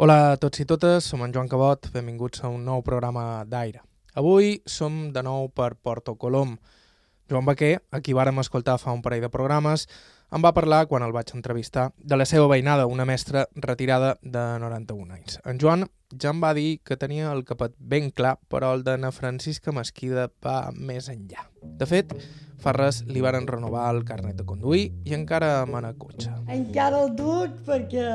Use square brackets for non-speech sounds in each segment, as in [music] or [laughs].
Hola a tots i totes, som en Joan Cabot, benvinguts a un nou programa d'Aire. Avui som de nou per Porto Colom. Joan Baquer, a qui vàrem escoltar fa un parell de programes, em va parlar, quan el vaig entrevistar, de la seva veïnada, una mestra retirada de 91 anys. En Joan ja em va dir que tenia el capet ben clar, però el de na Francisca Mesquida va més enllà. De fet, fa res li varen renovar el carnet de conduir i encara mana cotxe. Encara el duc perquè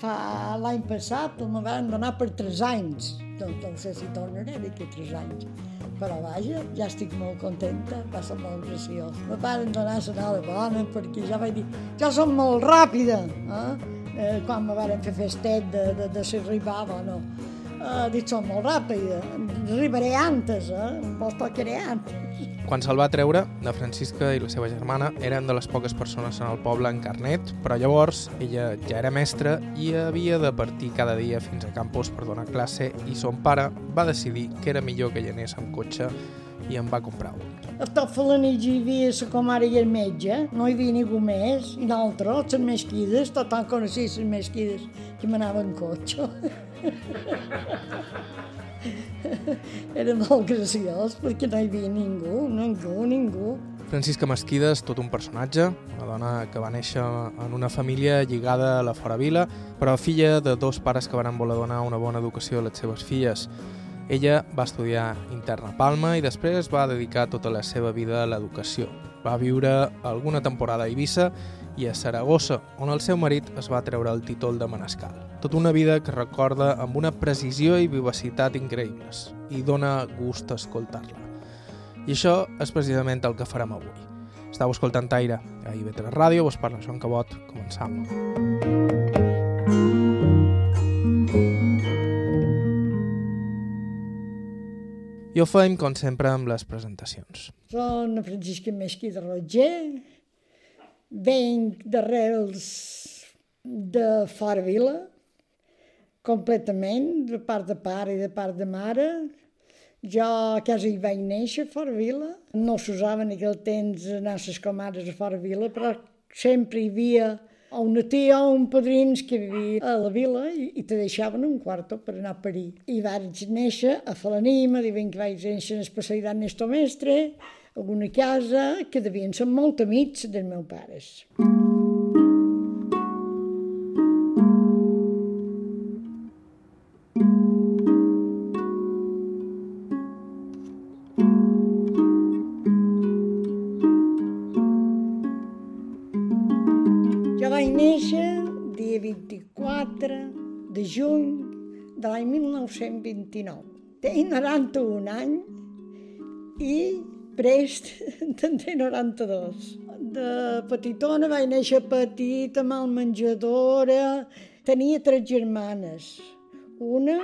fa l'any passat me van donar per 3 anys. Doncs no sé si tornaré d'aquí 3 anys. Però vaja, ja estic molt contenta, va ser molt graciós. Me van donar la bona perquè ja vaig dir, jo som molt ràpida, eh? Eh quan me van fer festet de, de, de si arribava o no. Uh, dit, som molt ràpida, arribaré antes, eh? Vos tocaré antes. Quan se'l va treure, de Francisca i la seva germana eren de les poques persones en el poble en carnet, però llavors ella ja era mestra i havia de partir cada dia fins a campus per donar classe i son pare va decidir que era millor que hi anés amb cotxe i en va comprar un. A tot Falanich hi havia la comare i el metge, no hi havia ningú més, i nosaltres, les mesquides, tothom coneixia les mesquides que m'anaven en cotxe. [laughs] Era molt graciós perquè no hi havia ningú, ningú, ningú. Francisca Mesquida és tot un personatge, una dona que va néixer en una família lligada a la fora vila, però filla de dos pares que van voler donar una bona educació a les seves filles. Ella va estudiar interna a Palma i després va dedicar tota la seva vida a l'educació. Va viure alguna temporada a Eivissa i a Saragossa, on el seu marit es va treure el títol de Manescal. Tota una vida que recorda amb una precisió i vivacitat increïbles i dona gust escoltar-la. I això és precisament el que farem avui. Estau escoltant Aire a IB3 Ràdio, vos parla Joan Cabot, començam. I ho fem, com sempre, amb les presentacions. Són Francisca Mesquí de Roger, venc d'arrels de Fora Vila, completament, de part de pare i de part de mare. Jo quasi hi vaig néixer a Fora Vila. No s'usava en aquell temps anar a les comares a Fora Vila, però sempre hi havia una tia o un padrins que vivia a la vila i, i te deixaven un quarto per anar a parir. I vaig néixer a Falanima, diuen que vaig néixer en passeig d'Ernesto Mestre, alguna casa que devien ser molt amics dels meus pares. Jo juny de l'any 1929. Tinc 91 anys i prest tindré 92. De petitona vaig néixer petita, mal menjadora. Tenia tres germanes. Una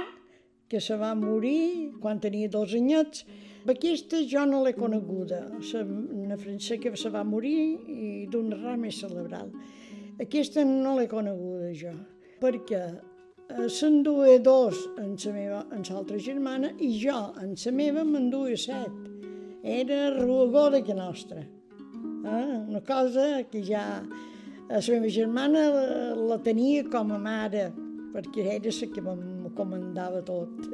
que se va morir quan tenia dos anyets. Aquesta jo no l'he coneguda. Una francesa que se va morir i d'una rama més celebral. Aquesta no l'he coneguda jo, perquè s'enduia dos en la meva, en l'altra germana i jo en la meva m'enduia set era ruagoda que nostra. Eh? Una cosa que ja la meva germana la, la tenia com a mare, perquè era la que me comandava tot.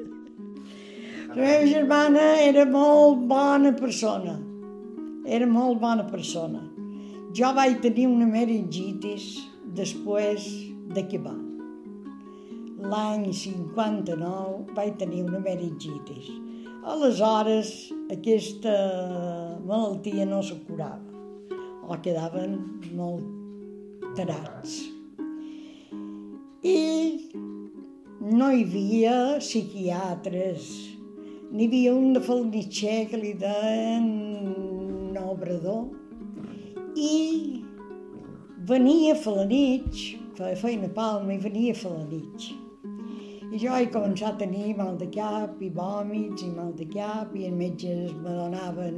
La meva germana era molt bona persona, era molt bona persona. Jo vaig tenir una meningitis després de que va. L'any 59 vaig tenir una meningitis Aleshores, aquesta malaltia no se curava, o quedaven molt tarats. I no hi havia psiquiatres, n'hi havia un de Falnitxer que li deien Obrador, i venia a Falanitx, feia feina a Palma i venia a Falanitx. I jo he començat a tenir mal de cap i vòmits i mal de cap i els metges me donaven,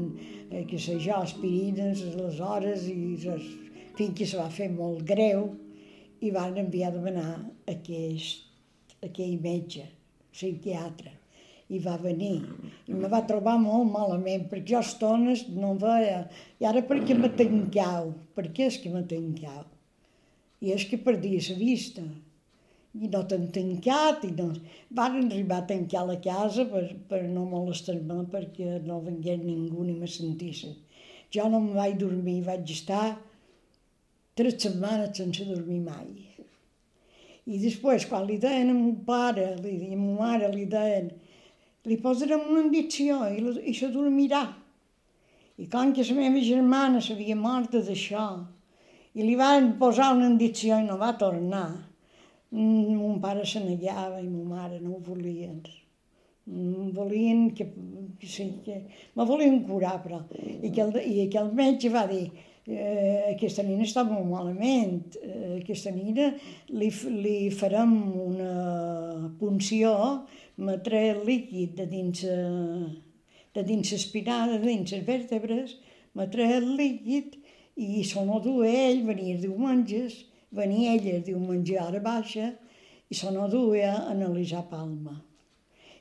eh, que sé jo, aspirines aleshores i fins que se va fer molt greu i van enviar a demanar aquest, aquell metge, psiquiatre i va venir. I me va trobar molt malament, perquè jo estones no veia. I ara per què me tancau? Per què és que me tancau? I és que perdia la vista i no t'han tancat, i no... Van arribar a tancar la casa per, per no molestar-me, perquè no vengués ningú ni me sentisse. Jo no em vaig dormir, vaig estar tres setmanes sense dormir mai. I després, quan li deien a mon pare, li, a ma mare, li deien li posarem una injecció i, i se dormirà. I com que la meva germana s'havia morta d'això, i li van posar una injecció i no va tornar, mon pare se negava i ma mare no ho volien. Mm, volien que, que, sí, que me volien curar, però. I aquell, i aquell metge va dir, eh, aquesta nina està molt malament, eh, aquesta nina li, li farem una punció, metré el líquid de dins, eh, de dins l'espinada, de dins les vèrtebres, metré el líquid i se no duia ell, venia diumenges, venia ella el diumenge a hora baixa i se no duia a analitzar Palma.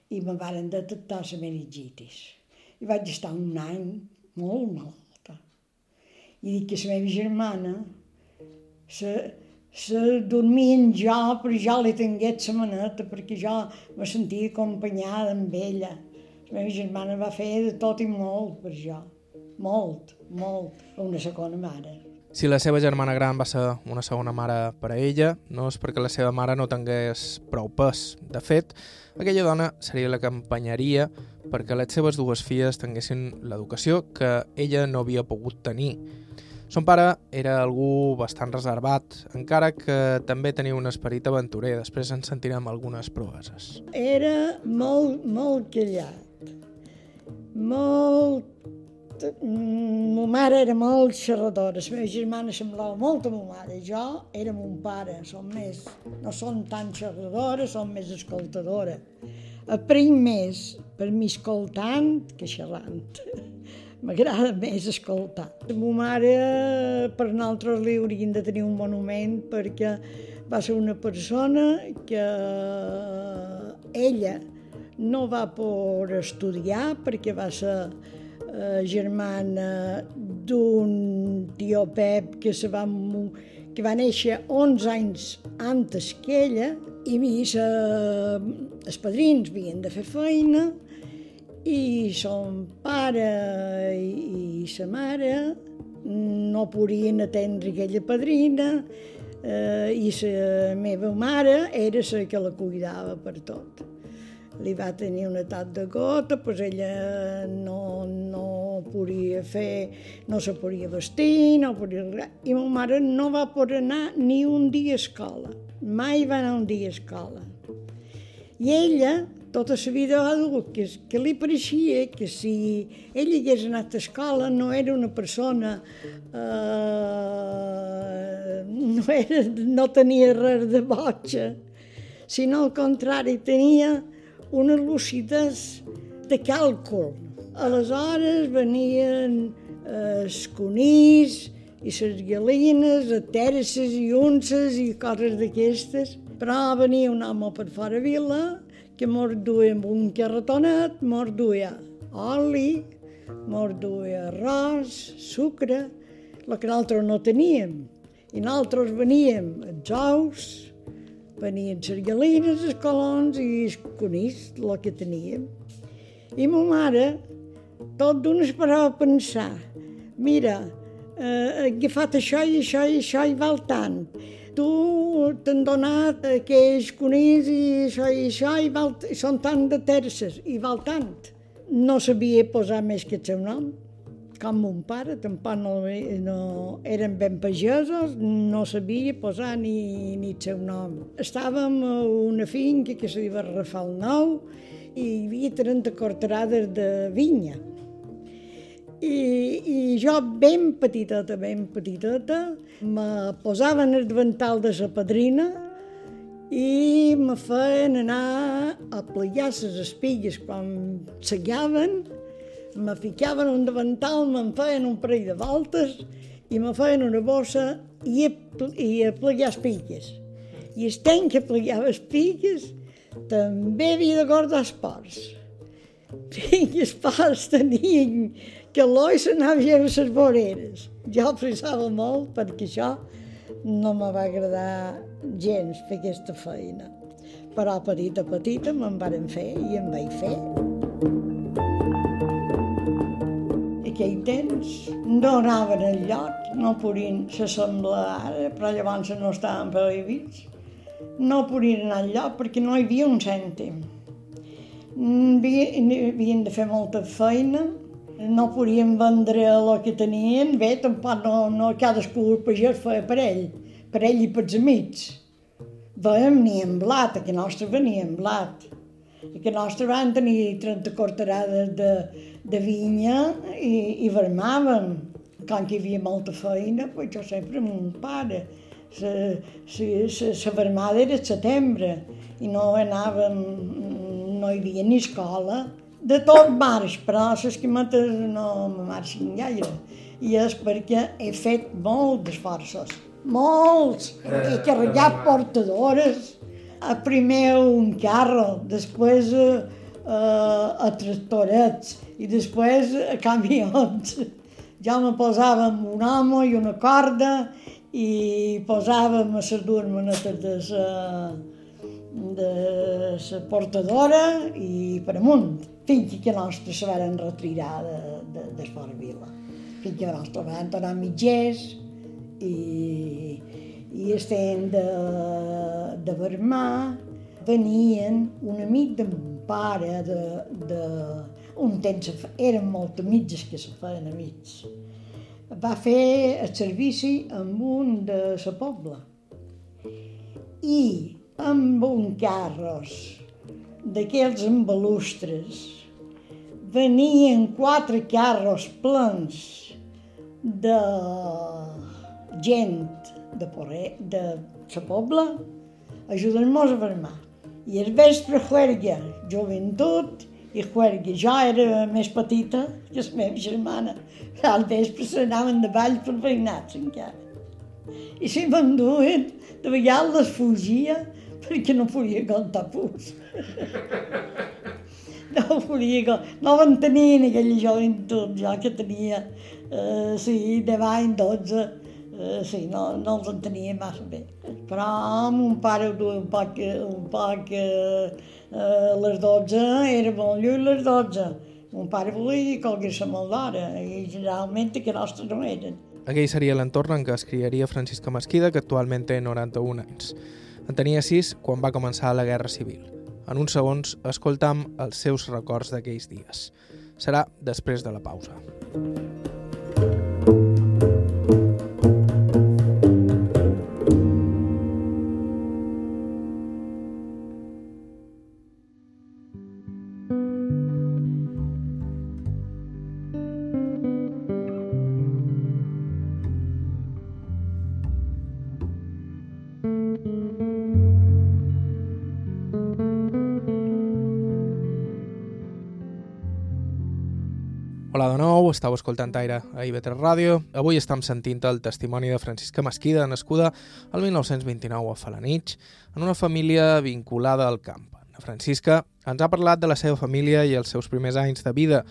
I me varen detectar la meningitis. I vaig estar un any molt malalta. I dic que la meva germana se, se dormien jo, però jo li tinguet la maneta, perquè jo me sentia acompanyada amb ella. La meva germana va fer de tot i molt per jo molt, molt, una segona mare. Si la seva germana gran va ser una segona mare per a ella, no és perquè la seva mare no tingués prou pes. De fet, aquella dona seria la que empenyaria perquè les seves dues filles tinguessin l'educació que ella no havia pogut tenir. Son pare era algú bastant reservat, encara que també tenia un esperit aventurer. Després ens sentirem algunes proeses. Era molt, molt callat, molt ma mare era molt xerradora, la meva germana semblava molt a ma mare, jo era mon pare, som més, no som tan xerradora, som més escoltadora. Aprenc més per mi escoltant que xerrant. [laughs] M'agrada més escoltar. Ma mare, per nosaltres, li haurien de tenir un monument perquè va ser una persona que ella no va poder estudiar perquè va ser eh, germana d'un tio Pep que, se va, que va néixer 11 anys antes que ella i sa, els padrins havien de fer feina i son pare i, i sa mare no podien atendre aquella padrina eh, i la meva mare era la que la cuidava per tot li va tenir un atac de gota, doncs ella no, no podia fer, no se podia vestir, no podia... I ma mare no va poder anar ni un dia a escola. Mai va anar un dia a escola. I ella, tota la vida va dur que, que li pareixia que si ella hagués anat a escola no era una persona... Eh, no, era, no tenia res de boja, sinó al contrari, tenia una lucidesa de càlcul. Aleshores venien eh, els conills i les galines, a terces i unces i coses d'aquestes. Però venia un home per fora vila que mos duia amb un carretonet, mos duia oli, mos duia arròs, sucre, el que nosaltres no teníem. I nosaltres veníem els ous, venien les galines, els colons i conills, el que teníem. I ma mare, tot d'una es parava a pensar, mira, eh, he agafat això i això i això i val tant. Tu t'han donat aquells conills i això i això i, val, són tant de terces i val tant. No sabia posar més que el seu nom com mon pare, tampoc no, no eren ben pagesos, no sabia posar ni, ni el seu nom. Estàvem a una finca que se diu Rafal Nou i hi havia 30 corterades de vinya. I, I jo, ben petitota, ben petitota, me posaven el davantal de la padrina i me feien anar a plegar les espigues quan segaven me ficaven un davantal, me'n feien un parell de voltes i me feien una bossa i a, i a plegar espigues. I el temps que plegava espigues també havia de guardar els ports. I els tenien calor i s'anava a les voreres. Jo frisava molt perquè això no me va agradar gens fer aquesta feina. Però petita, petita me'n varen fer i em vaig fer. Aquell temps no anaven al lloc, no podien s'assemblar ara, però llavors no estaven prohibits. No podien anar al lloc perquè no hi havia un cèntim. Havien de fer molta feina, no podien vendre el que tenien, bé, tampoc no, no cadascú el pagès feia per ell, per ell i pels amics. Veiem ni en blat, a que nostre venia en blat. A que nostre van tenir 30 corterades de, de vinya i, i vermaven. Quan hi havia molta feina, pues jo sempre amb mon pare. La vermada era setembre i no anàvem, no hi havia ni escola de tot marx, però les quimetes no me marxen gaire. I és perquè he fet molt d'esforços, molts. He carregat portadores, a primer un carro, després a, a, a tractorets i després a camions. [laughs] Jo me posava amb un home i una corda i posàvem a les dues manetes de la de la portadora i per amunt fins que nostre se van retirar de, de, de Fort Vila. Fins que nostre van tornar mitgers i, i estem de, de Vermà, venien un amic de mon pare, de, de, un temps, eren molt amics que se feien amics. Va fer el servici amb un de la pobla i amb un carros d'aquells amb balustres venien quatre carros plens de gent de, Poré, de la pobla ajudant-nos a vermar. I el vespre juerga joventut i juerga. Jo era més petita que la meva germana. Al vespre s'anaven de ball per veïnats encara. I si m'enduen, de vegades les fugia perquè no podia cantar pus. [laughs] no volia, no mantenien aquella joventut, jo que tenia, eh, sí, 10 anys, 12, eh, sí, no, no els entenia massa bé. Però mon pare duia un poc, un poc eh, eh, les 12, era molt lluny les 12. Mon pare volia que algués molt d'hora i generalment que nostres no eren. Aquell seria l'entorn en què es criaria Francisca Mesquida, que actualment té 91 anys. En tenia 6 quan va començar la Guerra Civil. En uns segons escoltam els seus records d'aquells dies. Serà després de la pausa. Hola de nou, estàu escoltant Aire a IB3 Ràdio. Avui estem sentint el testimoni de Francisca Mesquida, nascuda el 1929 a Falanich, en una família vinculada al camp. La Francisca ens ha parlat de la seva família i els seus primers anys de vida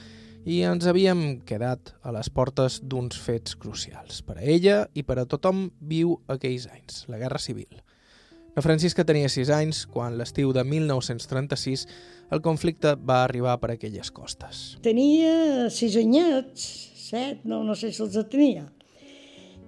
i ens havíem quedat a les portes d'uns fets crucials per a ella i per a tothom viu aquells anys, la Guerra Civil. La Francisca tenia 6 anys quan l'estiu de 1936 el conflicte va arribar per aquelles costes. Tenia 6 anyets, 7, no, no sé si els tenia.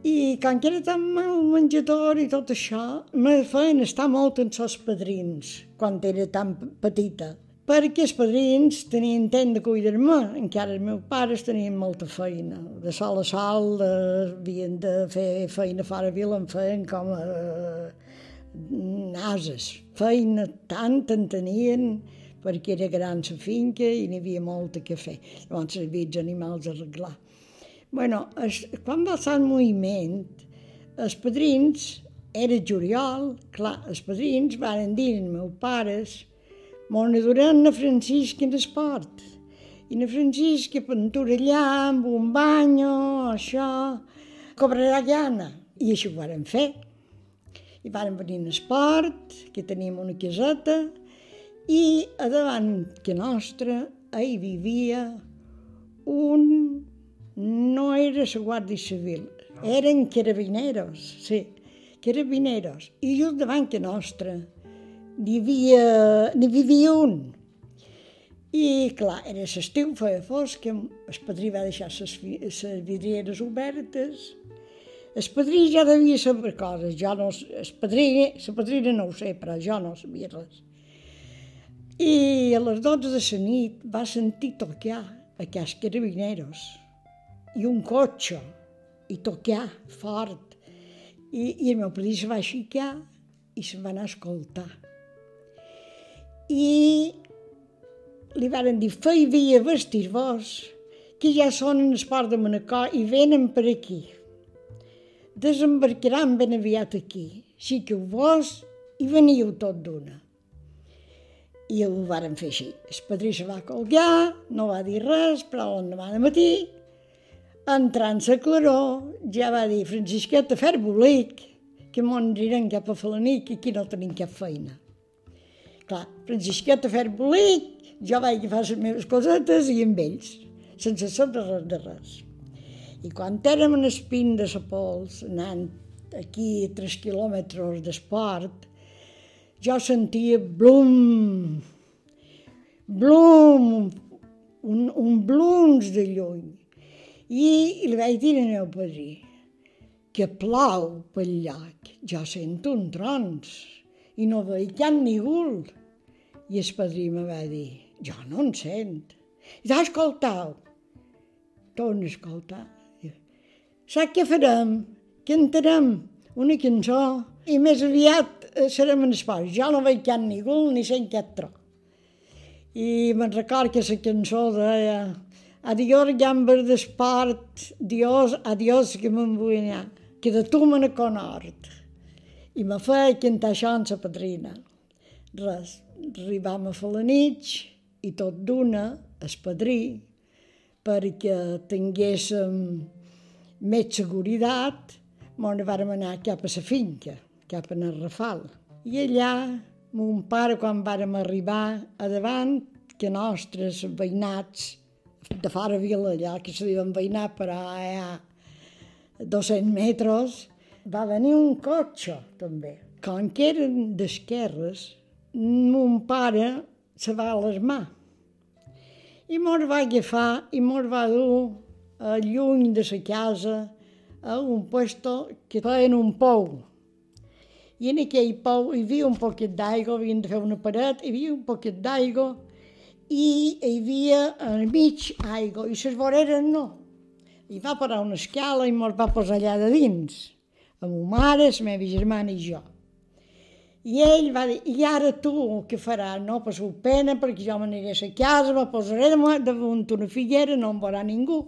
I quan era tan mal menjador i tot això, me feien estar molt amb els padrins, quan era tan petita. Perquè els padrins tenien temps de cuidar-me, encara els meus pares tenien molta feina. De sol a sol de, havien de fer feina fora vila, em feien com a... Eh, ases. Feina tant en tenien perquè era gran la finca i n'hi havia molta que fer. Llavors havia els animals a arreglar. bueno, es, quan va ser el moviment, els padrins, era juliol, clar, els padrins van dir als meus pares m'ho durant na Francisca en esport. I na Francisca pintura allà amb un banyo, això, cobrarà llana. I això ho varen fer i van venir en esport, que teníem una caseta, i a davant que nostra hi vivia un... no era la Guàrdia Civil, eren carabineros, sí, carabineros, i just davant que nostra n'hi havia, n'hi vivia un. I, clar, era l'estiu, feia fosc, el padrí va deixar les vidrieres obertes. El padrí ja devia saber coses, jo no, el padrí, la padrina no ho sé, però jo no sabia res. I a les 12 de la nit va sentir tocar aquests carabineros i un cotxe, i tocar fort. I, i el meu padrí se va aixecar i se'n a escoltar. I li varen dir, fei via vestir vos, que ja són en el port de Manacor i venen per aquí. Desembarcaran ben aviat aquí, si que vos i veniu tot d'una. I ho varen fer així. El padrí se va colgar, no va dir res, però l'endemà de matí, entrant la claror, ja va dir Francisqueta, fer bolic, que m'on anirem cap a Falanic i aquí no tenim cap feina. Clar, Francisqueta, fer bolic, jo vaig agafar les meves cosetes i amb ells, sense ser de res de res. I quan érem en espín de la Pols, anant aquí a tres quilòmetres d'esport, jo sentia blum, blum, un, un blums de lluny. I, li vaig dir al meu padrí que plou pel llac, jo sento un trons i no veig cap ningú. I el padrí me va dir, jo no en sent. I t'ha escoltat? Torna a escoltar. Saps què farem? Cantarem una cançó i més aviat eh, serem en esport. Jo no veig cap ningú ni sent cap tro. I me'n record que la cançó deia Adiós, gambes d'esport, adiós, adiós, que me'n vull anar, que de tu me ne conhort. I me feia cantar això amb la padrina. Res, arribam a fer la nit, i tot d'una, el padrí, perquè tinguéssim més seguretat, mos vàrem anar cap a la finca, cap a el Rafal. I allà, mon pare, quan vàrem arribar a davant, que nostres veïnats de fora vila, allà que se diuen veïnat, però ha 200 metres, va venir un cotxe, també. Com que eren d'esquerres, mon pare se va alarmar. I mos va agafar i mos va dur a lluny de la casa a un puesto que feien un pou. I en aquell pou hi havia un poquet d'aigua, havien de fer una paret, hi havia un poquet d'aigua i hi havia al mig aigua i les voreres no. I va parar una escala i mos va posar allà de dins, amb ma mare, la meva germana i jo. I ell va dir, i ara tu què faràs? No passeu pena perquè jo m'aniré a la casa, me posaré damunt una figuera, no em veurà ningú,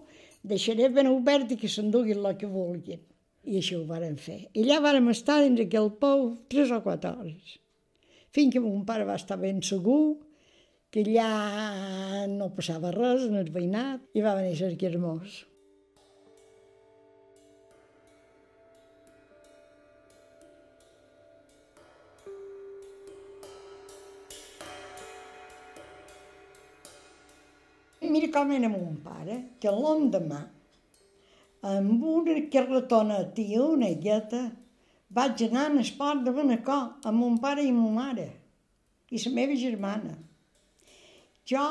deixaré ben obert i que s'enduguin el que vulguin. I això ho varen fer. I allà vàrem estar dins aquell pou tres o quatre hores. Fins que mon pare va estar ben segur que allà no passava res en el veïnat i va venir a ser hermós. Mira com era mon pare, que l'endemà, amb una carretona i una gueta, vaig anar a l'esport de Benacó amb mon pare i mon mare i la meva germana. Jo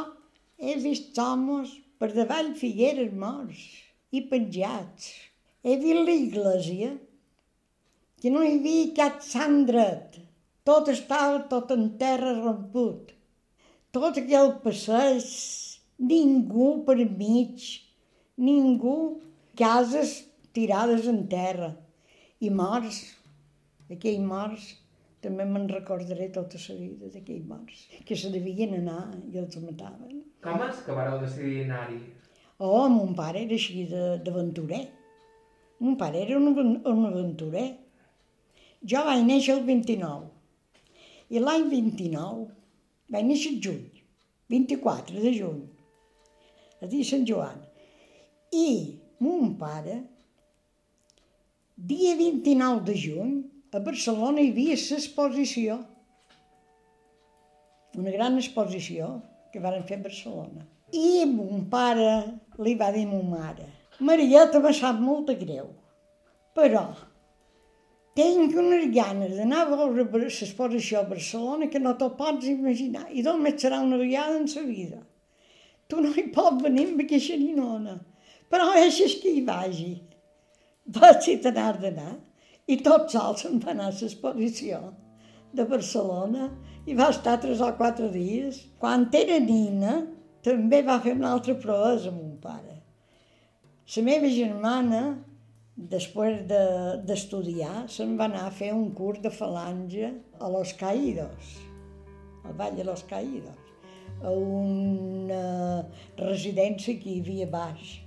he vist homes per davall figueres morts i penjats. He vist l'església, que no hi havia cap sant dret. Tot estava tot en terra romput. Tot aquell passeig ningú per mig, ningú, cases tirades en terra i morts, aquells morts, també me'n recordaré tota la vida d'aquells morts, que se devien anar i els mataven. Com és que vareu decidir anar-hi? Oh, mon pare era així d'aventurer. Mon pare era un, un aventurer. Jo vaig néixer el 29 i l'any 29 vaig néixer el juny, 24 de juny a dir Sant Joan. I mon pare, dia 29 de juny, a Barcelona hi havia l'exposició, una gran exposició que varen fer a Barcelona. I mon pare li va dir a mon mare, Marieta me sap molt de greu, però tinc unes ganes d'anar a veure l'exposició a Barcelona que no t'ho pots imaginar. I només serà una vegada en la vida. Tu no hi pots venir amb aquesta ninona, però deixes que hi vagi. Vaig si t'anar d'anar. I tot sol se'n va anar a l'exposició de Barcelona i va estar tres o quatre dies. Quan era nina, també va fer una altra proesa amb mon pare. La meva germana després d'estudiar, de, se'n va anar a fer un curs de falange a Los Caídos, al Vall de Los Caídos, a una residència que hi havia baix.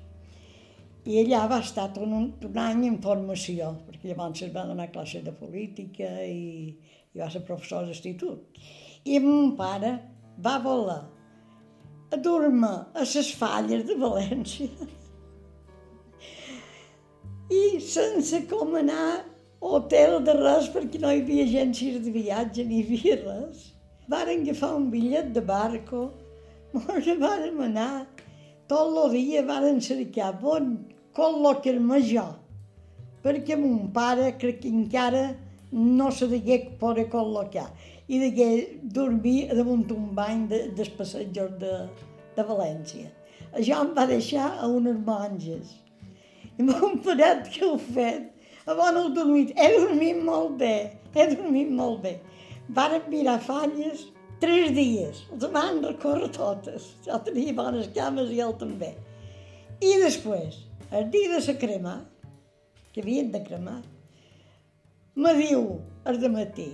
I allà va estar tot un, un any en formació, perquè llavors es va donar classe de política i, i va ser professor d'institut. I mon pare va voler a dur-me a les falles de València i sense com anar a hotel de res perquè no hi havia agències de viatge ni hi havia res. Varen agafar un bitllet de barco, [laughs] mos vàrem anar, tot el dia varen cercar bon col·locar-me jo, perquè mon pare crec que encara no se degué poder col·locar i degué dormir damunt un bany de, dels passatgers de, de València. Això em va deixar a unes monges. I mon paret [laughs] que heu fet, abans heu dormit, he dormit molt bé, he dormit molt bé. Varen mirar falles tres dies, els van recórrer totes. Jo tenia bones cames i ell també. I després, el dia de la crema, que havien de cremar, me diu, el de matí,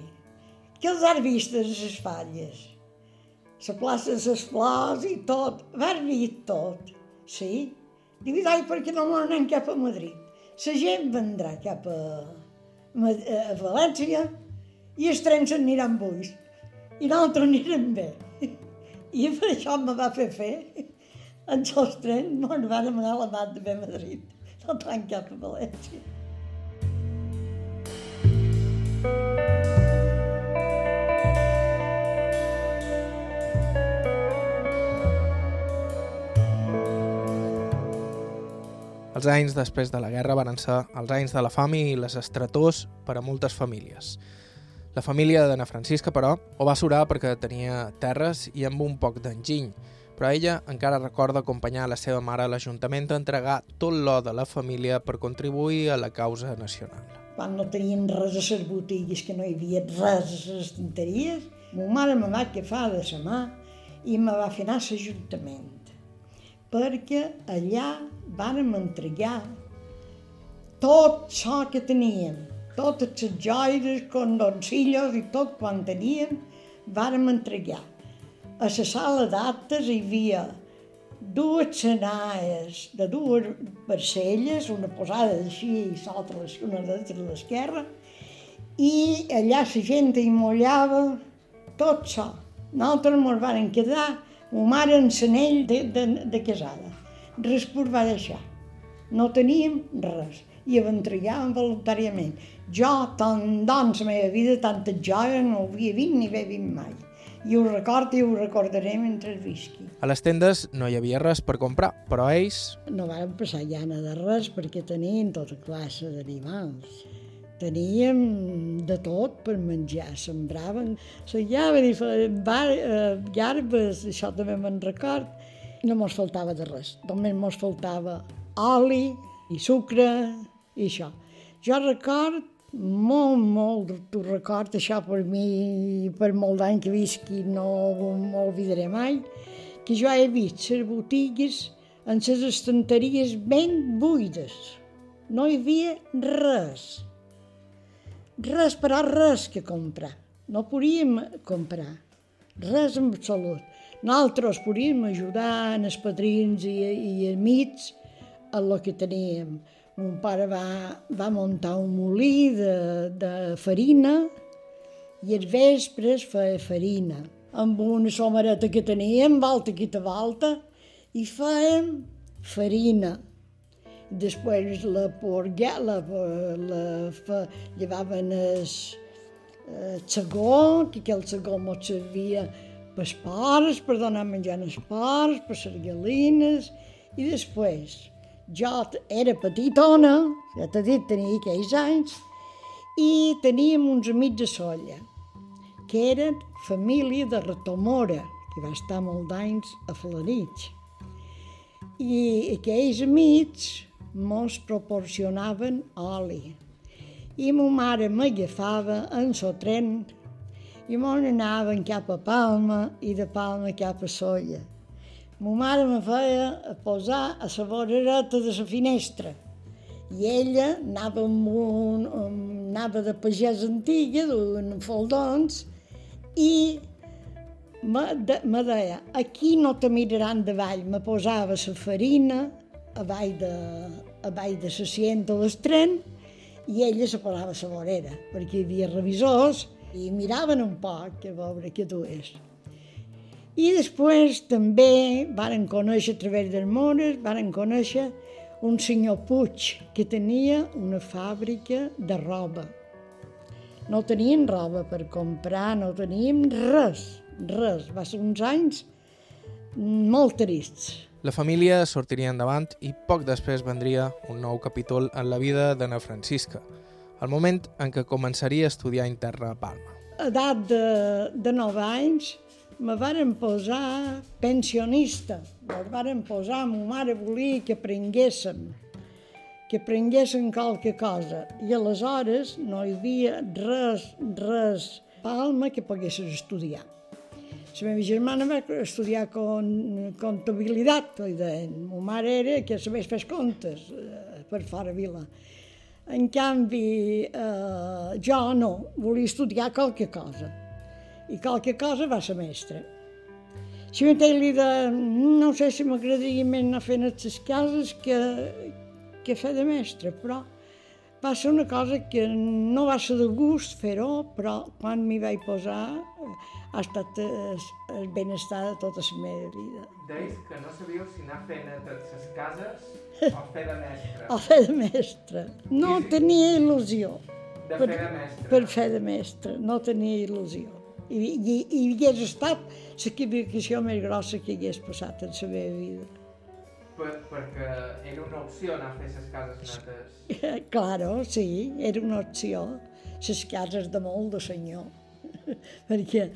que els has vist les falles. La plaça de les flors i tot, vas vist tot. Sí, Diu, ai, perquè no anem cap a Madrid. La gent vendrà cap a, a València i els trens aniran buits i nosaltres anirem bé. I per això me va fer fer en els trens, me'n van anar a la mat de Madrid, no tant cap a València. Els anys després de la guerra van ser els anys de la fam i les estretors per a moltes famílies. La família d'Anna Francisca, però, ho va surar perquè tenia terres i amb un poc d'enginy, però ella encara recorda acompanyar la seva mare a l'Ajuntament a entregar tot l'or de la família per contribuir a la causa nacional. Quan no tenien res a les botigues, que no hi havia res a les tinteries, ma mare me va fa de sa mà i me va fer anar a l'Ajuntament perquè allà vàrem entregar tot això que teníem, totes les joies, condoncillos i tot quan teníem, vàrem entregar. A la sala d'actes hi havia dues senaes de dues parcelles, una posada així i l'altra una de l'esquerra, i allà la gent hi mollava tot això. Nosaltres ens vam quedar, ma mare en l'anell de, de, de casada res va deixar. No teníem res i entregàvem voluntàriament. Jo, tant doncs, la meva vida, tanta joia no ho havia vist ni havia vist mai. I ho record i ho recordaré mentre visqui. A les tendes no hi havia res per comprar, però ells... No van passar llana de res perquè tenien tota classe d'animals. Teníem de tot per menjar, sembraven, sellaven i feien llarbes, això també me'n record, no mos faltava de res, només mos faltava oli i sucre i això. Jo record molt, molt, tu record això per mi, per molt d'any que visqui, no m'ho oblidaré mai, que jo he vist les botigues en les estanteries ben buides. No hi havia res. Res, però res que comprar. No podíem comprar. Res en absolut. Nosaltres podíem ajudar en els padrins i, i amics a el que teníem. Mon pare va, va muntar un molí de, de farina i els vespres feia farina amb una somareta que teníem, volta que te volta, i fèiem farina. Després la porga, la, la, la llevaven el, segó, que aquell segó mos servia pels pares, per donar menjar als pares, per les galines, i després jo era petitona, ja t'he dit, tenia aquells anys, i teníem uns amics a Solla, que eren família de Retomora, que va estar molt d'anys a Flanitx. I aquells amics mos proporcionaven oli. I ma mare m'agafava en so tren i mos anaven cap a Palma i de Palma cap a Solla. Ma mare me feia a posar a la vorereta de la finestra i ella anava, amb un, anava de pagès antiga, duent faldons, i me, de, me deia, aquí no te miraran davall, me posava la farina a avall de, a avall de la cienta de l'estren i ella se posava la vorera, perquè hi havia revisors i miraven un poc a veure què dues. I després també varen conèixer a través dels mores, varen conèixer un senyor Puig que tenia una fàbrica de roba. No tenien roba per comprar, no teníem res, res. Va ser uns anys molt trists. La família sortiria endavant i poc després vendria un nou capítol en la vida d'Anna Francisca, el moment en què començaria a estudiar interna a Palma. A edat de, de 9 anys me varen posar pensionista. Me varen posar, ma mare volia que aprenguéssim, que aprenguéssim qualque cosa. I aleshores no hi havia res, res, Palma que poguessis estudiar. La meva germana va estudiar con, comptabilitat, li deien. Ma mare era que sabés fer comptes eh, per fora vila. En canvi, eh, jo no, volia estudiar qualque cosa i qualque cosa va ser mestre. Si m'he li de... no sé si m'agradaria més anar fent les cases que, que fer de mestre, però va ser una cosa que no va ser de gust fer-ho, però quan m'hi vaig posar ha estat el, el benestar de tota la meva vida. Deies que no sabíeu si anar fent a les cases o fer de mestre. [laughs] O fer de mestre. No tenia il·lusió. De per, fer de mestre. Per fer de mestre, no tenia il·lusió i, i, i hagués estat l'equivocació més grossa que hagués passat en la meva vida. Per, perquè era una opció anar a fer les cases netes. [laughs] claro, sí, era una opció. Les cases de molt de senyor. [laughs] perquè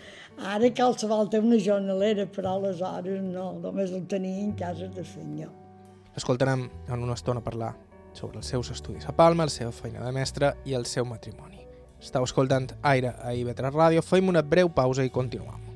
ara qualsevol té una jornalera, però aleshores no, només el tenien cases de senyor. Escoltarem en una estona parlar sobre els seus estudis a Palma, la seva feina de mestre i el seu matrimoni. Estau escoltant Aire a IB3 Ràdio. Fem una breu pausa i continuem.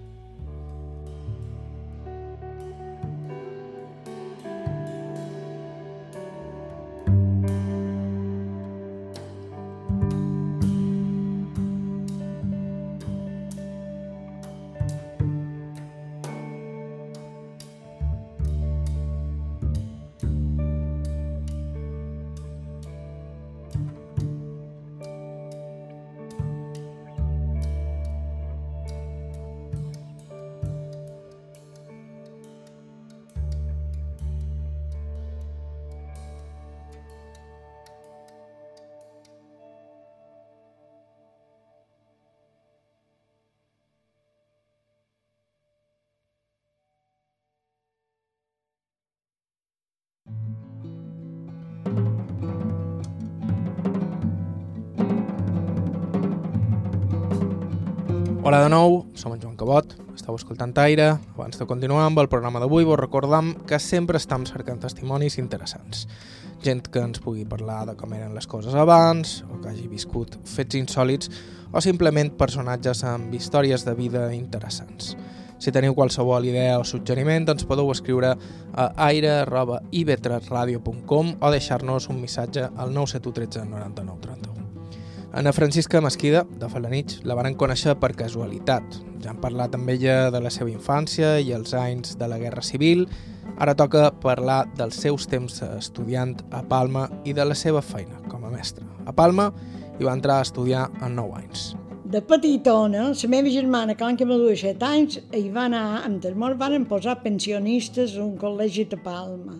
Esteu escoltant Aire. Abans de continuar amb el programa d'avui, vos recordam que sempre estem cercant testimonis interessants. Gent que ens pugui parlar de com eren les coses abans, o que hagi viscut fets insòlids, o simplement personatges amb històries de vida interessants. Si teniu qualsevol idea o suggeriment, ens podeu escriure a aire.ib3radio.com o deixar-nos un missatge al 971 13 99 31. Ana Francisca Mesquida, de Falanich, la van conèixer per casualitat. Ja han parlat amb ella de la seva infància i els anys de la Guerra Civil. Ara toca parlar dels seus temps estudiant a Palma i de la seva feina com a mestra. A Palma hi va entrar a estudiar en 9 anys. De petitona, la meva germana, quan que me duia 7 anys, hi va anar, amb els morts van posar pensionistes a un col·legi de Palma,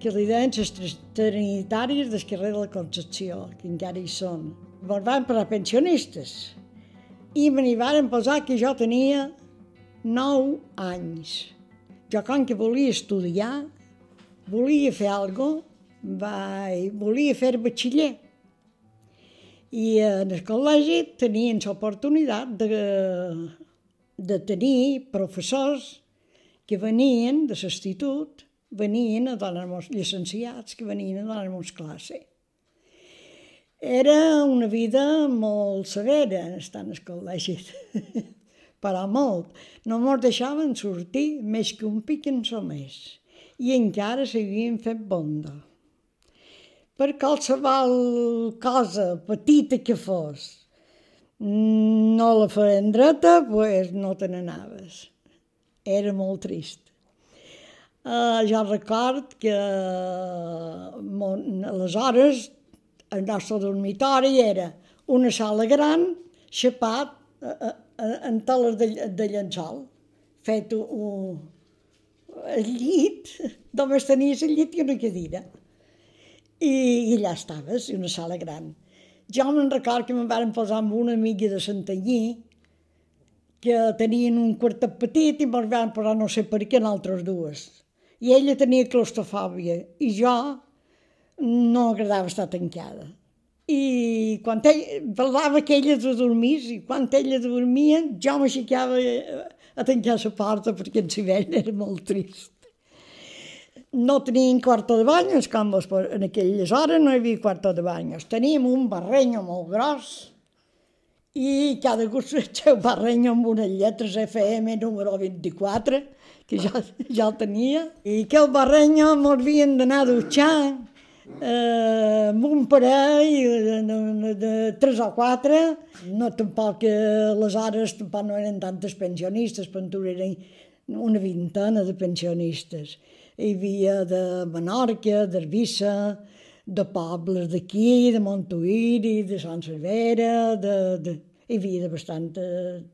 que li deien les trinitàries del carrer de la Concepció, que encara hi són me'n van per a pensionistes i me n'hi van posar que jo tenia 9 anys. Jo, com que volia estudiar, volia fer alguna cosa, volia fer batxiller. I en el col·legi tenien l'oportunitat de, de tenir professors que venien de l'institut, venien a donar-nos, llicenciats que venien a donar-nos classe. Era una vida molt severa estar al col·legi, però molt. No ens deixaven sortir més que un pic en més. I encara s'havien fet bonda per qualsevol cosa petita que fos, no la feien dreta, pues no te n'anaves. Era molt trist. Uh, jo record que mon, aleshores el nostre dormitori era una sala gran, xapat uh, uh, en teles de, de llençol, fet un, el llit, només tenies el llit i una cadira i, i allà estaves, una sala gran. Jo me'n record que me'n van posar amb una amiga de Santanyí, que tenien un quartet petit i me'n van posar no sé per què en altres dues. I ella tenia claustrofòbia i jo no agradava estar tancada. I quan ella, parlava que ella de dormir, i quan ella dormia, jo m'aixecava a tancar la porta perquè en si era molt trist no teníem quarto de banyes, com vos, en aquelles hores no hi havia quarto de banyes. Teníem un barrenyo molt gros i cada curs el seu barrenyo amb unes lletres FM número 24, que ja, ja el tenia, i que el barrenyo ens havien d'anar a dutxar eh, un parell de, de, de tres o quatre, no tampoc eh, les hores tampoc no eren tantes pensionistes, però eren una vintena de pensionistes hi havia de Menorca, d'Arbissa, de pobles d'aquí, de Montuïri, de Sant Cervera, de, de, hi havia de bastant de,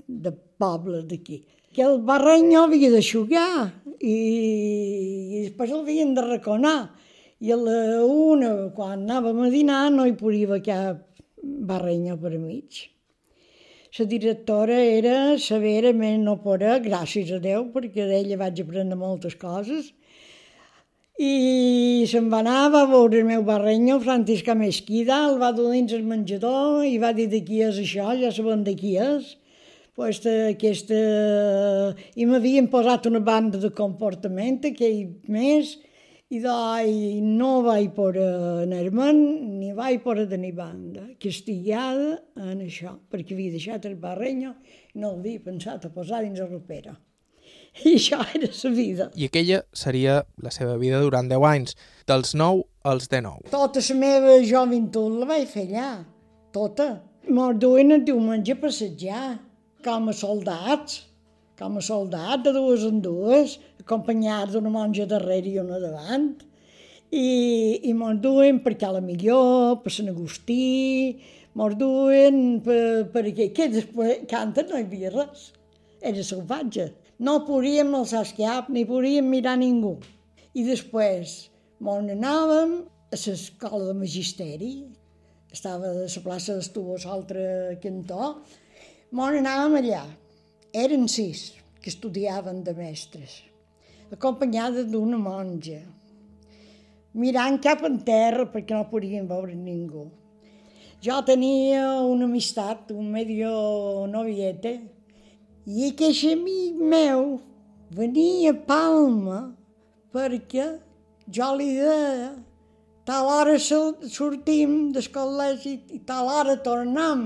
de pobles d'aquí. Que el barrenyo havia d'aixugar i, i després el havien de reconar. I a la una, quan anàvem a dinar, no hi podia cap barrenya per mig. La directora era severament no pora, gràcies a Déu, perquè d'ella vaig aprendre moltes coses, i se'n va anar, va veure el meu barrenyo, Francisca Mesquida, el va dur dins el menjador i va dir de qui és això, ja sabem de qui és. Pues, aquesta... I m'havien posat una banda de comportament, aquell mes, i doi no vaig poder anar-me'n, ni vaig poder tenir banda, castigada en això, perquè havia deixat el barrenyo i no havia pensat a posar dins la ropera. I això era la vida. I aquella seria la seva vida durant 10 anys, dels 9 als 19. Tota la meva joventut la vaig fer allà, tota. Mos duien el diumenge a passejar, com a soldats, com a soldats de dues en dues, acompanyats d'una monja darrere i una davant. I, i mos duien per Cala Millor, per Sant Agustí, mos duien per, per aquí, que després canten no hi havia res, era salvatge no podíem alçar el cap ni podíem mirar ningú. I després m'on anàvem a l'escola de magisteri, estava a la plaça d'Estubos, l'altre cantó, m'on anàvem allà. Eren sis que estudiaven de mestres, acompanyada d'una monja, mirant cap en terra perquè no podien veure ningú. Jo tenia una amistat, un medio noviete, i aquest amic meu venia a Palma perquè jo li deia tal hora sortim del col·legi i tal hora tornem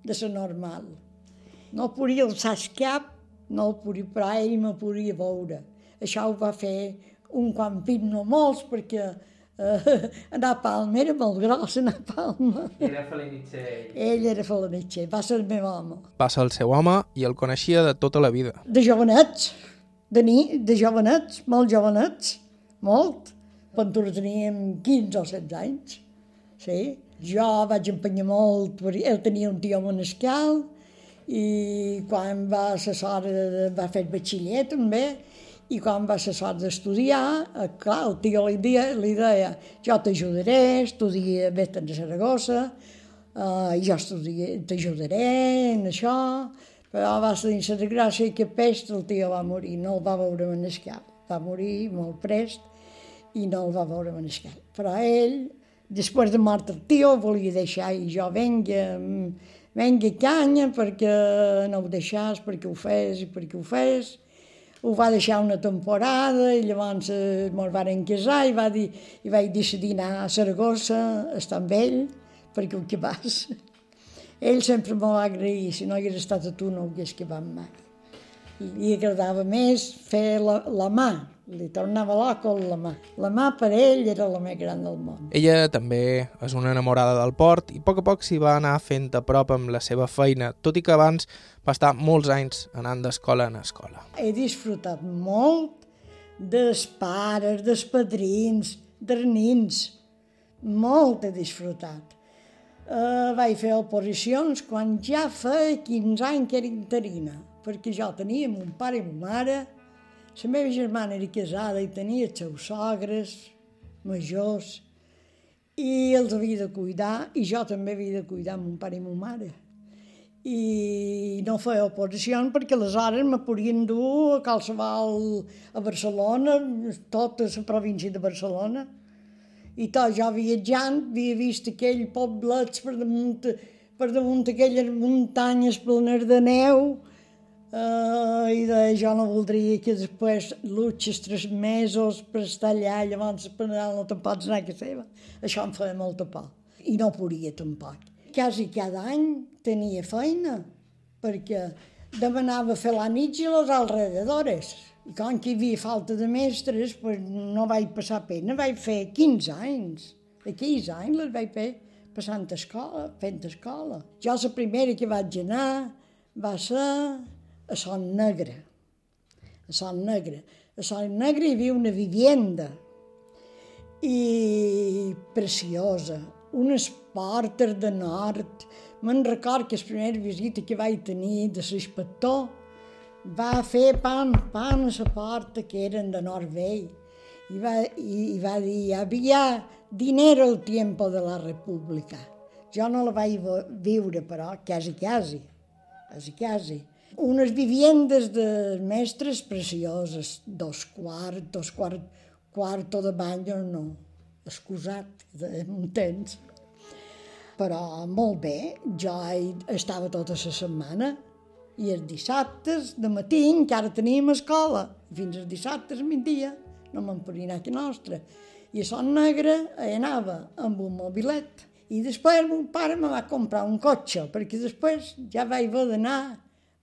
de la normal. No podia alçar el cap, no el podia, però ell me podia veure. Això ho va fer un quan pit, no molts, perquè uh, anar a Palma era molt gros, anar a Palma. Era Felinitxer. Ell era Felinitxer, va ser el meu home. Va ser el seu home i el coneixia de tota la vida. De jovenets, de, ni, de jovenets, molt jovenets, molt. Quan teníem 15 o 16 anys, sí. Jo vaig empenyar molt, ell tenia un tio monescal, i quan va l'hora va fer batxiller també, i quan va ser sort d'estudiar, eh, clar, el tio li deia, li deia jo t'ajudaré, estudia, vés a Saragossa, eh, jo t'ajudaré en això, però va ser dins la gràcia que pest el tio va morir, no el va veure en el cap, va morir molt prest i no el va veure en el cap. Però ell Després de mort el tio, volia deixar i jo venga, venga canya perquè no ho deixàs, perquè ho fes i perquè ho fes. Ho va deixar una temporada i llavors eh, mos varen casar i, va dir, i vaig decidir anar a Saragossa, estar amb ell, perquè ho vas. [laughs] Ell sempre m'ho va agrair, si no hagués estat a tu no ho hagués quedat mai. I li agradava més fer la, la mà, li tornava loco la mà. La mà per ell era la més gran del món. Ella també és una enamorada del port i a poc a poc s'hi va anar fent a prop amb la seva feina, tot i que abans va estar molts anys anant d'escola en escola. He disfrutat molt dels pares, dels padrins, dels nins. Molt he disfrutat. Uh, vaig fer oposicions quan ja feia 15 anys que era interina, perquè jo tenia mon pare i mon mare, la meva germana era casada i tenia els seus sogres majors i els havia de cuidar i jo també havia de cuidar mon pare i mon mare. I no feia oposició perquè aleshores me podien dur a qualsevol a Barcelona, tota la província de Barcelona. I tot jo viatjant havia vist aquells poblets per damunt, per damunt aquelles muntanyes plenes de neu, Uh, I de, jo no voldria que després luches tres mesos per estar allà, llavors per anar no te'n pots anar casa seva. Això em feia molta por. I no podia tampoc. Quasi cada any tenia feina, perquè demanava fer la nit i les alrededores. I com que hi havia falta de mestres, pues no vaig passar pena, vaig fer 15 anys. De 15 anys les vaig fer passant escola, fent escola. Jo la primera que vaig anar va ser a Son Negre. A Son Negre. A Son Negre hi havia una vivienda i preciosa, unes portes de nord. Me'n record que la primera visita que vaig tenir de l'inspector va fer pan, pan a la porta que eren de nord vell i va, i, i va dir, havia dinero el tiempo de la república. Jo no la vaig viure, però, quasi, quasi, quasi, quasi unes viviendes de mestres precioses, dos quarts, dos quarts, quarto de banyo, no, excusat, temps. Però molt bé, jo hi estava tota la setmana i els dissabtes de matí encara teníem escola, fins als dissabtes migdia, no me'n podia anar a nostra. I a Son Negre hi anava amb un mobilet. I després mon pare me va comprar un cotxe, perquè després ja vaig haver d'anar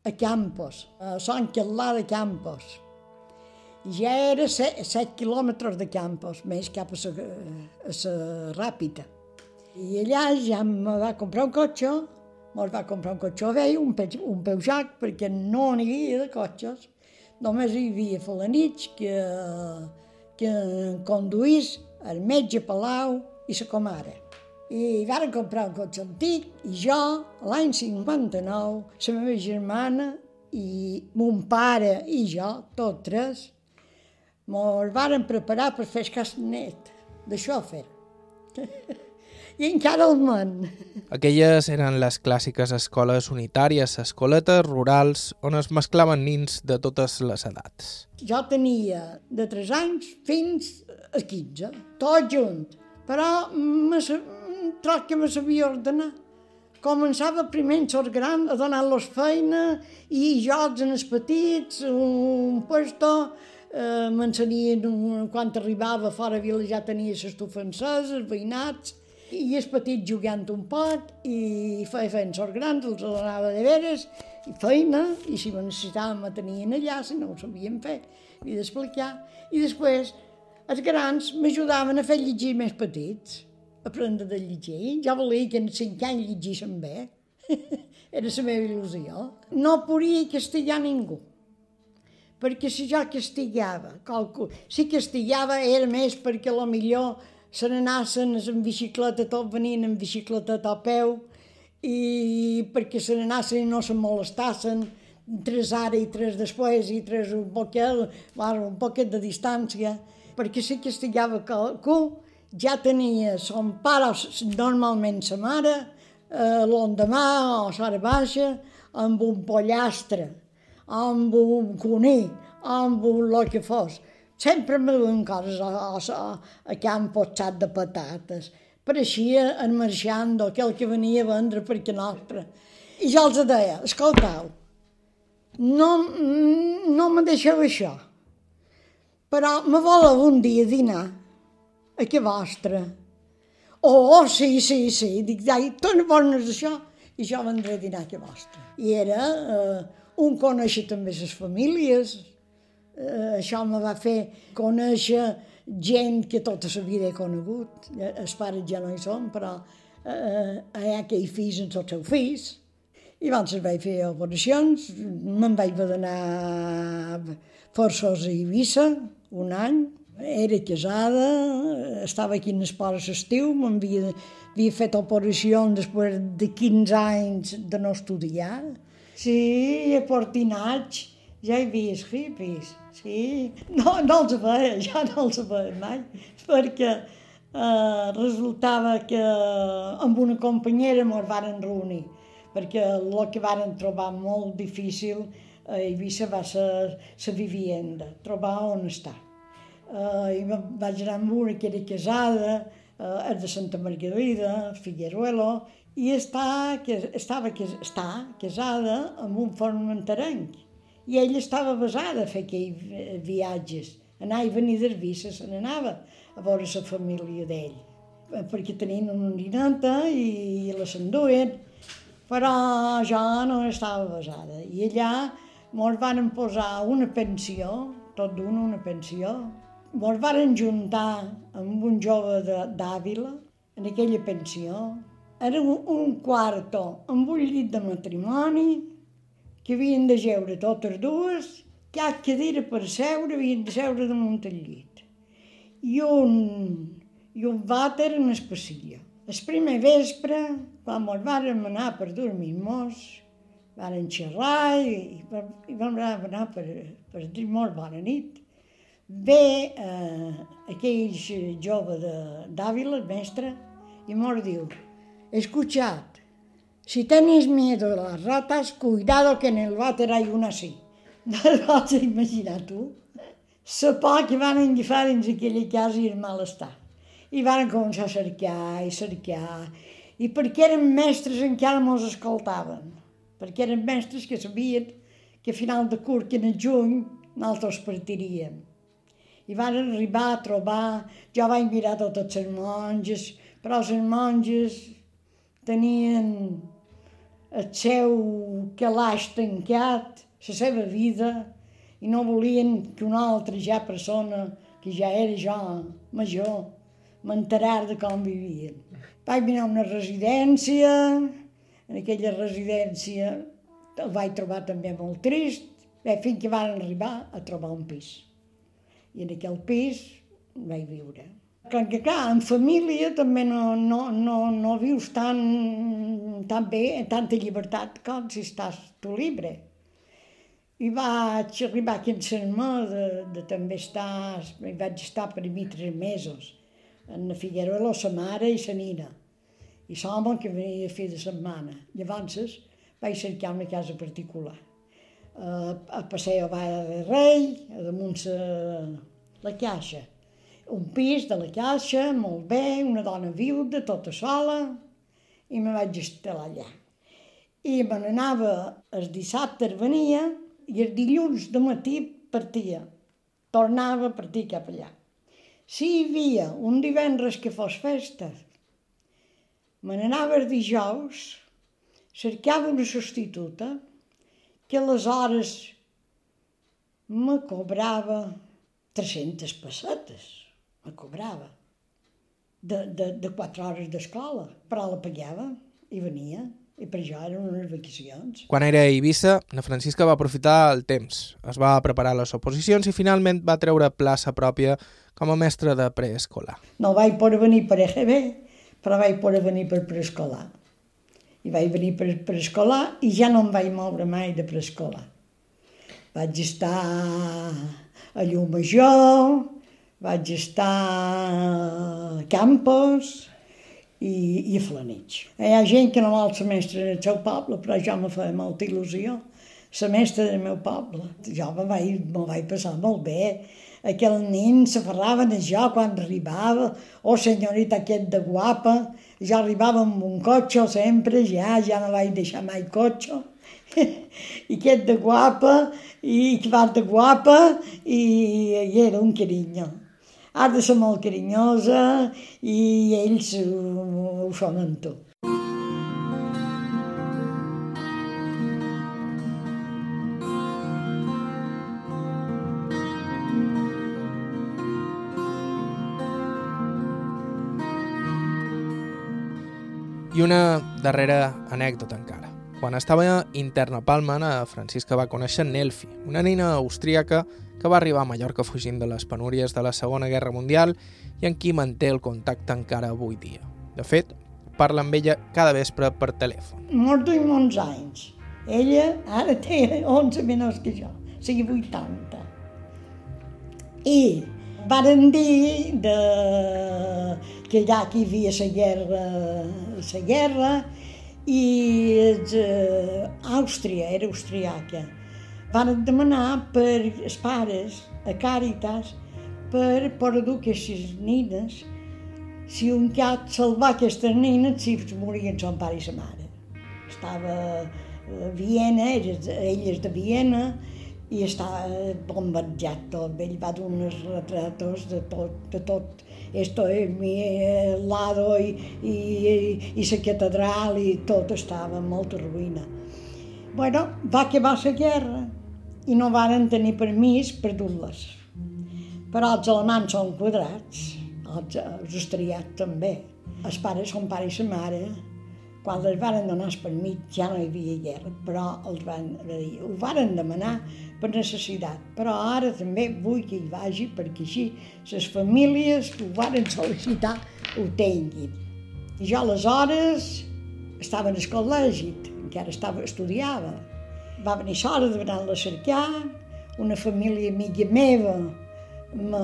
a Campos, a Sant Català de Campos. Ja era 7, 7 quilòmetres de Campos, més cap a la, a la Ràpita. I allà ja em va comprar un cotxe, me'l va comprar un cotxe vell, un, pe, un Peugeot, perquè no n'hi havia de cotxes. Només hi havia Falanich, que, que conduís el metge Palau i la comare i varen comprar un cotxe antic i jo, l'any 59, la meva germana i mon pare i jo, tots tres, mos varen preparar per fer el net de xòfer. [laughs] I encara el món. Aquelles eren les clàssiques escoles unitàries, escoletes rurals, on es mesclaven nins de totes les edats. Jo tenia de 3 anys fins a 15, tot junt. Però tros que me sabia ordenar. Començava primer en sort gran a donar-los feina i jocs en els petits, un puesto, eh, m'ensenien quan arribava fora vila ja tenia l'estufa encesa, els veïnats, i els petits jugant un poc i feia fent sort grans, els donava de veres, i feina, i si me necessitàvem me tenien allà, si no ho sabien fer, i d'explicar. I després els grans m'ajudaven a fer llegir més petits aprendre de llegir. Jo volia que en cinc anys llegissin bé. [laughs] Era la meva il·lusió. No podia castigar ningú. Perquè si jo castigava qualcú, si castigava era més perquè a lo millor se n'anassen en bicicleta, tot venien en bicicleta a peu, i perquè se n'anassen i no se molestassen, tres ara i tres després i tres un poquet, un poquet de distància, perquè si castigava qualcú, ja tenia son pare, normalment sa mare, eh, l'endemà o l'hora baixa, amb un pollastre, amb un cuní, amb un lo que fos. Sempre me duen coses a, a, a can potxat de patates, pareixia en marxant aquell que venia a vendre per que nostre. I jo els deia, escoltau, no, no me deixeu això, però me voleu un dia dinar a que vostre. Oh, sí, sí, sí. Dic, tu no vols això? I jo vendré a dinar a que vostre. I era eh, un conèixer també les famílies. Eh, això me va fer conèixer gent que tota la vida he conegut. Eh, els pares ja no hi són, però eh, hi ha aquells fills amb tots els seus fills. I abans vaig fer operacions, me'n vaig anar forçós a Eivissa un any, era casada, estava aquí en esport l'estiu, m'havia havia fet operacions després de 15 anys de no estudiar. Sí, a Portinats ja hi havia hippies, sí. No, no els veia, ja no els veia mai, perquè eh, resultava que amb una companyera ens varen reunir, perquè el que varen trobar molt difícil a Eivissa va ser la vivienda, trobar on estar eh, i vaig anar amb una que era casada, eh, de Santa Margarida, Figueruelo, i està, que, estava que, està casada amb un formenterenc. I ella estava basada a fer aquells viatges. Anar i venir d'Arbissa, se n'anava a veure la família d'ell. Perquè tenien una nineta i la s'enduen, però jo no estava basada. I allà mos van posar una pensió, tot d'una una pensió, ens varen juntar amb un jove d'Àvila, en aquella pensió. Era un, un quarto amb un llit de matrimoni, que havien de geure totes dues, cap cadira per seure, havien de seure damunt el llit. I un, i un vàter en el passillo. El primer vespre, quan ens vàrem anar per dormir mos, varen xerrar i, i, i vam anar per, per dir molt bona nit. Ve eh, aquell jove d'Àvila, el mestre, i mos diu, escuchad, si tenéis miedo de las ratas, cuidado que en el váter hay una así. [laughs] No pots imaginar tu? La por que van agafar dins aquella casa i el malestar. I van començar a cercar i cercar. I perquè eren mestres encara mos escoltaven. Perquè eren mestres que sabien que a final de curt, que en el juny, nosaltres partiríem i van arribar a trobar, jo vaig mirar totes les monges, però les monges tenien el seu calaix tancat, la seva vida, i no volien que una altra ja persona, que ja era jo major, m'enterar de com vivien. Vaig mirar una residència, en aquella residència el vaig trobar també molt trist, bé, fins que van arribar a trobar un pis i en aquell pis vaig viure. Que, que clar, en família també no, no, no, no vius tan, tan bé, tanta llibertat com si estàs tu libre. I vaig arribar aquí en Sermó de, de també estar, i vaig estar per mi tres mesos, en la Figueroa, la mare i la Nina. I l'home que venia a fer de setmana. Llavors vaig cercar una casa particular a Passeio Vall de Rei, a damunt la, la caixa. Un pis de la caixa, molt bé, una dona viuda, tota sola, i me vaig instal·lar allà. I me n'anava el dissabte, venia, i el dilluns de matí partia. Tornava a partir cap allà. Si hi havia un divendres que fos festa, me n'anava el dijous, cercava una substituta, que aleshores me cobrava 300 pessetes, me cobrava, de, de, de 4 hores d'escola, però la pagava i venia, i per això eren unes vacacions. Quan era a Eivissa, na Francisca va aprofitar el temps, es va preparar les oposicions i finalment va treure plaça pròpia com a mestre de preescolar. No vaig poder venir per EGB, però vaig poder venir per preescolar i vaig venir per preescolar i ja no em vaig moure mai de preescolar. Vaig estar a Llumajor, vaig estar a Campos i, i a Flanitx. Hi ha gent que no vol ser mestre el seu poble, però ja me feia molta il·lusió la mestra del meu poble. Jo me vaig, me vaig passar molt bé. Aquell nen se parlaven a jo quan arribava, oh senyorita aquest de guapa, ja arribava amb un cotxe sempre, ja, ja no vaig deixar mai cotxe. [laughs] I aquest de guapa, i que va de guapa, i, i era un carinyo. Ha de ser molt carinyosa i ells ho, ho són en tot. I una darrera anècdota encara. Quan estava interna a Palma, a Francisca va conèixer Nelfi, una nina austríaca que va arribar a Mallorca fugint de les penúries de la Segona Guerra Mundial i amb qui manté el contacte encara avui dia. De fet, parla amb ella cada vespre per telèfon. Molt i molts anys. Ella ara té 11 menys que jo, o sigui 80. I varen dir de que allà que hi havia la guerra, la guerra i eh, Àustria, era austriaca. Van demanar per els pares a Càritas per poder dur aquestes nines si un cat salvar aquestes nines si morien son pare i sa mare. Estava a Viena, elles de Viena, i està bombardejat tot. Ell va dur uns retratos de tot, de tot. Esto es mi lado i, i, i la catedral i tot estava molt ruïna. Bueno, va acabar la guerra i no varen tenir permís per dur-les. Però els alemans són quadrats, els, els austriats també. Els pares són pare i sa mare, quan les varen donar el permís ja no hi havia guerra, però els van ho varen demanar per necessitat, però ara també vull que hi vagi perquè així les famílies que ho varen sol·licitar ho tinguin. I jo aleshores estava en el col·legi, encara estava, estudiava. Va venir l'hora de venir-la a cercar, una família amiga meva me,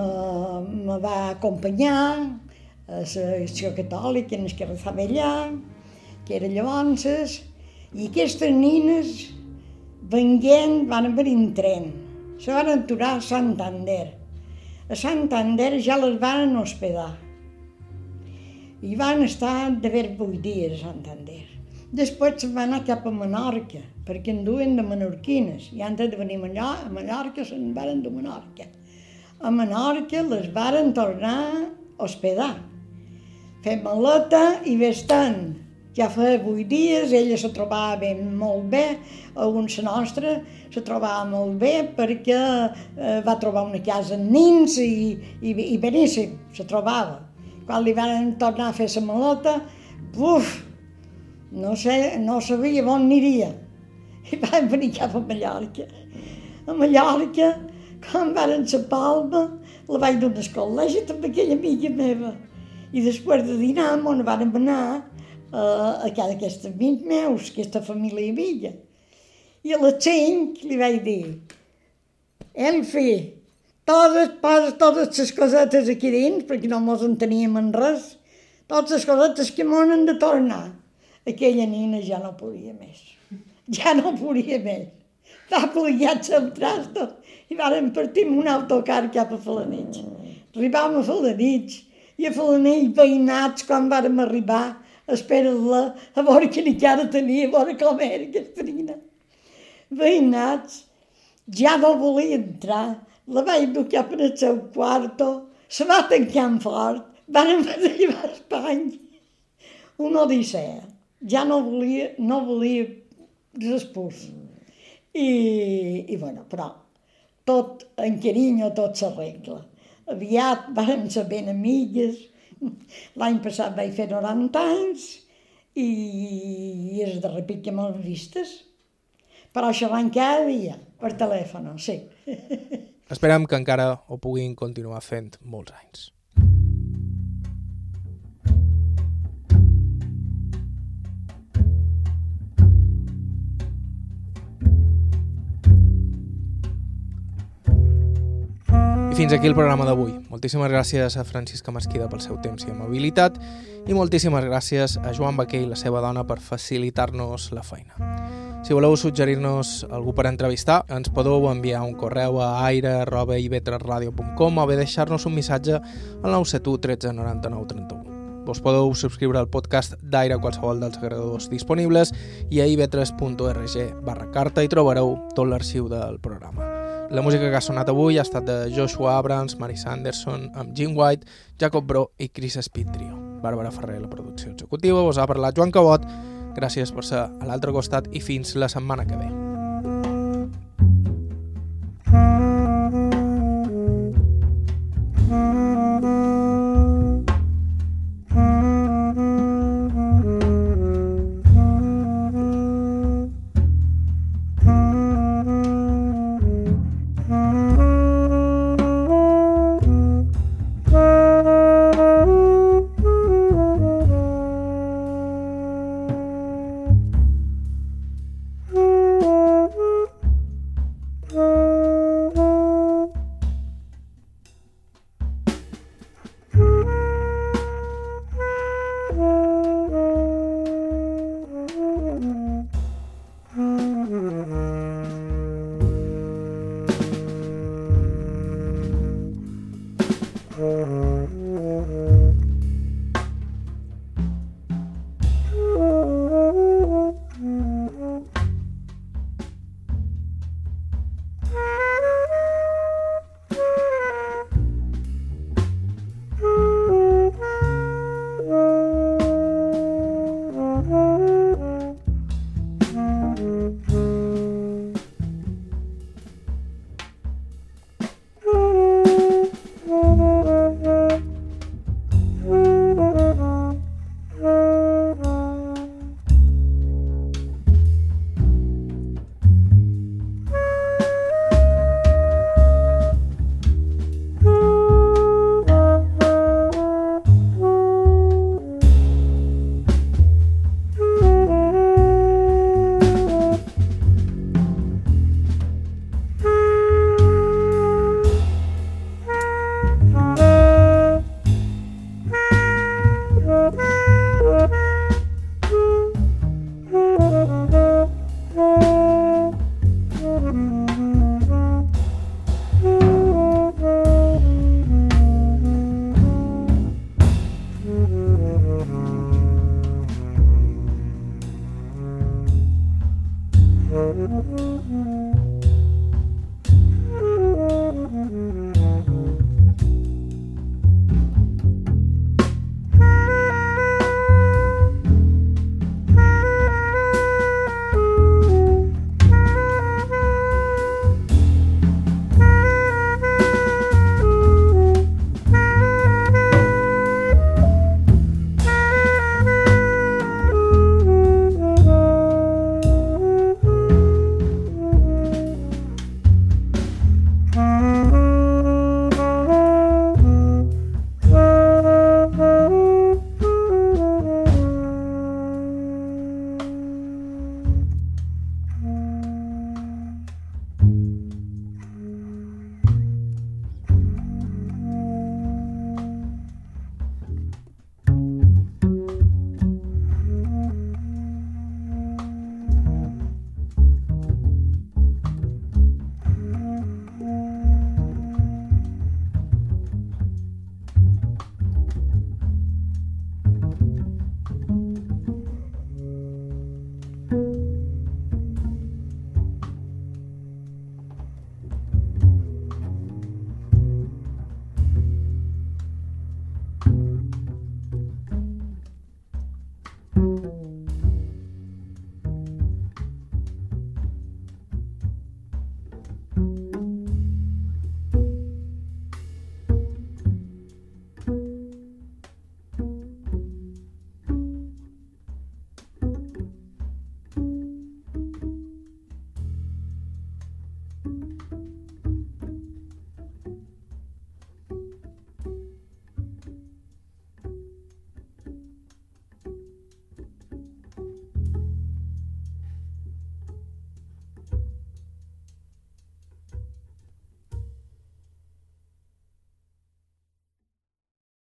me va acompanyar a l'acció catòlica en el que rezava allà, que era llavors, i aquestes nines venguent, van venir en tren. Se van aturar a Santander. A Santander ja les van hospedar. I van estar de ver vuit dies a Santander. Després se'n van anar cap a Menorca, perquè en duen de menorquines. I antes de venir a Mallorca se'n van de Menorca. A Menorca les varen tornar a hospedar. Fem maleta i vestant ja fa vuit dies, ella se trobava ben, molt bé, alguns la nostra se trobava molt bé perquè eh, va trobar una casa amb nins i, i, i beníssim, se trobava. Quan li van tornar a fer la maleta, buf, no, sé, no sabia on aniria. I van venir cap a Mallorca. A Mallorca, quan van a Palma, la vaig donar al col·legi amb aquella amiga meva. I després de dinar, on van anar, a cada d'aquests amics meus, aquesta família villa. I a les cinc li vaig dir, Elfi, totes, poses totes les cosetes aquí dins, perquè no mos en teníem en res, totes les cosetes que m'han han de tornar. Aquella nina ja no podia més. Ja no podia més. Va pligat el trasto i varen partir amb un autocar cap a Falanich. Arribàvem a Falanich i a Falanich veïnats quan vàrem arribar espera-la a veure quina cara tenia, a veure com era aquesta nina. Veïnats, ja no volia entrar, la vaig dur cap al seu quarto, se va tancar fort, van arribar a Espanya. Una odissea. Ja no volia, no volia respús. I, i bueno, però tot en carinyo tot s'arregla. Aviat vam ser ben amigues, [laughs] L'any passat vaig fer 90 anys i és de repit que m'ho vistes. Però xerrant cada dia per telèfon, sí. Esperem que encara ho puguin continuar fent molts anys. I fins aquí el programa d'avui. Moltíssimes gràcies a Francisca Mesquida pel seu temps i amabilitat i moltíssimes gràcies a Joan Baquer i la seva dona per facilitar-nos la feina. Si voleu suggerir-nos algú per entrevistar, ens podeu enviar un correu a aire.ivetresradio.com o bé deixar-nos un missatge al 971 13 99 31. Vos podeu subscriure al podcast d'Aire a qualsevol dels agregadors disponibles i a ivetres.org barra carta i trobareu tot l'arxiu del programa. La música que ha sonat avui ha estat de Joshua Abrams, Mary Sanderson, amb Jim White, Jacob Bro i Chris Speed. Bàrbara Ferrer, la producció executiva, vos ha parlat Joan Cabot, Gràcies per ser a l'altre costat i fins la setmana que ve.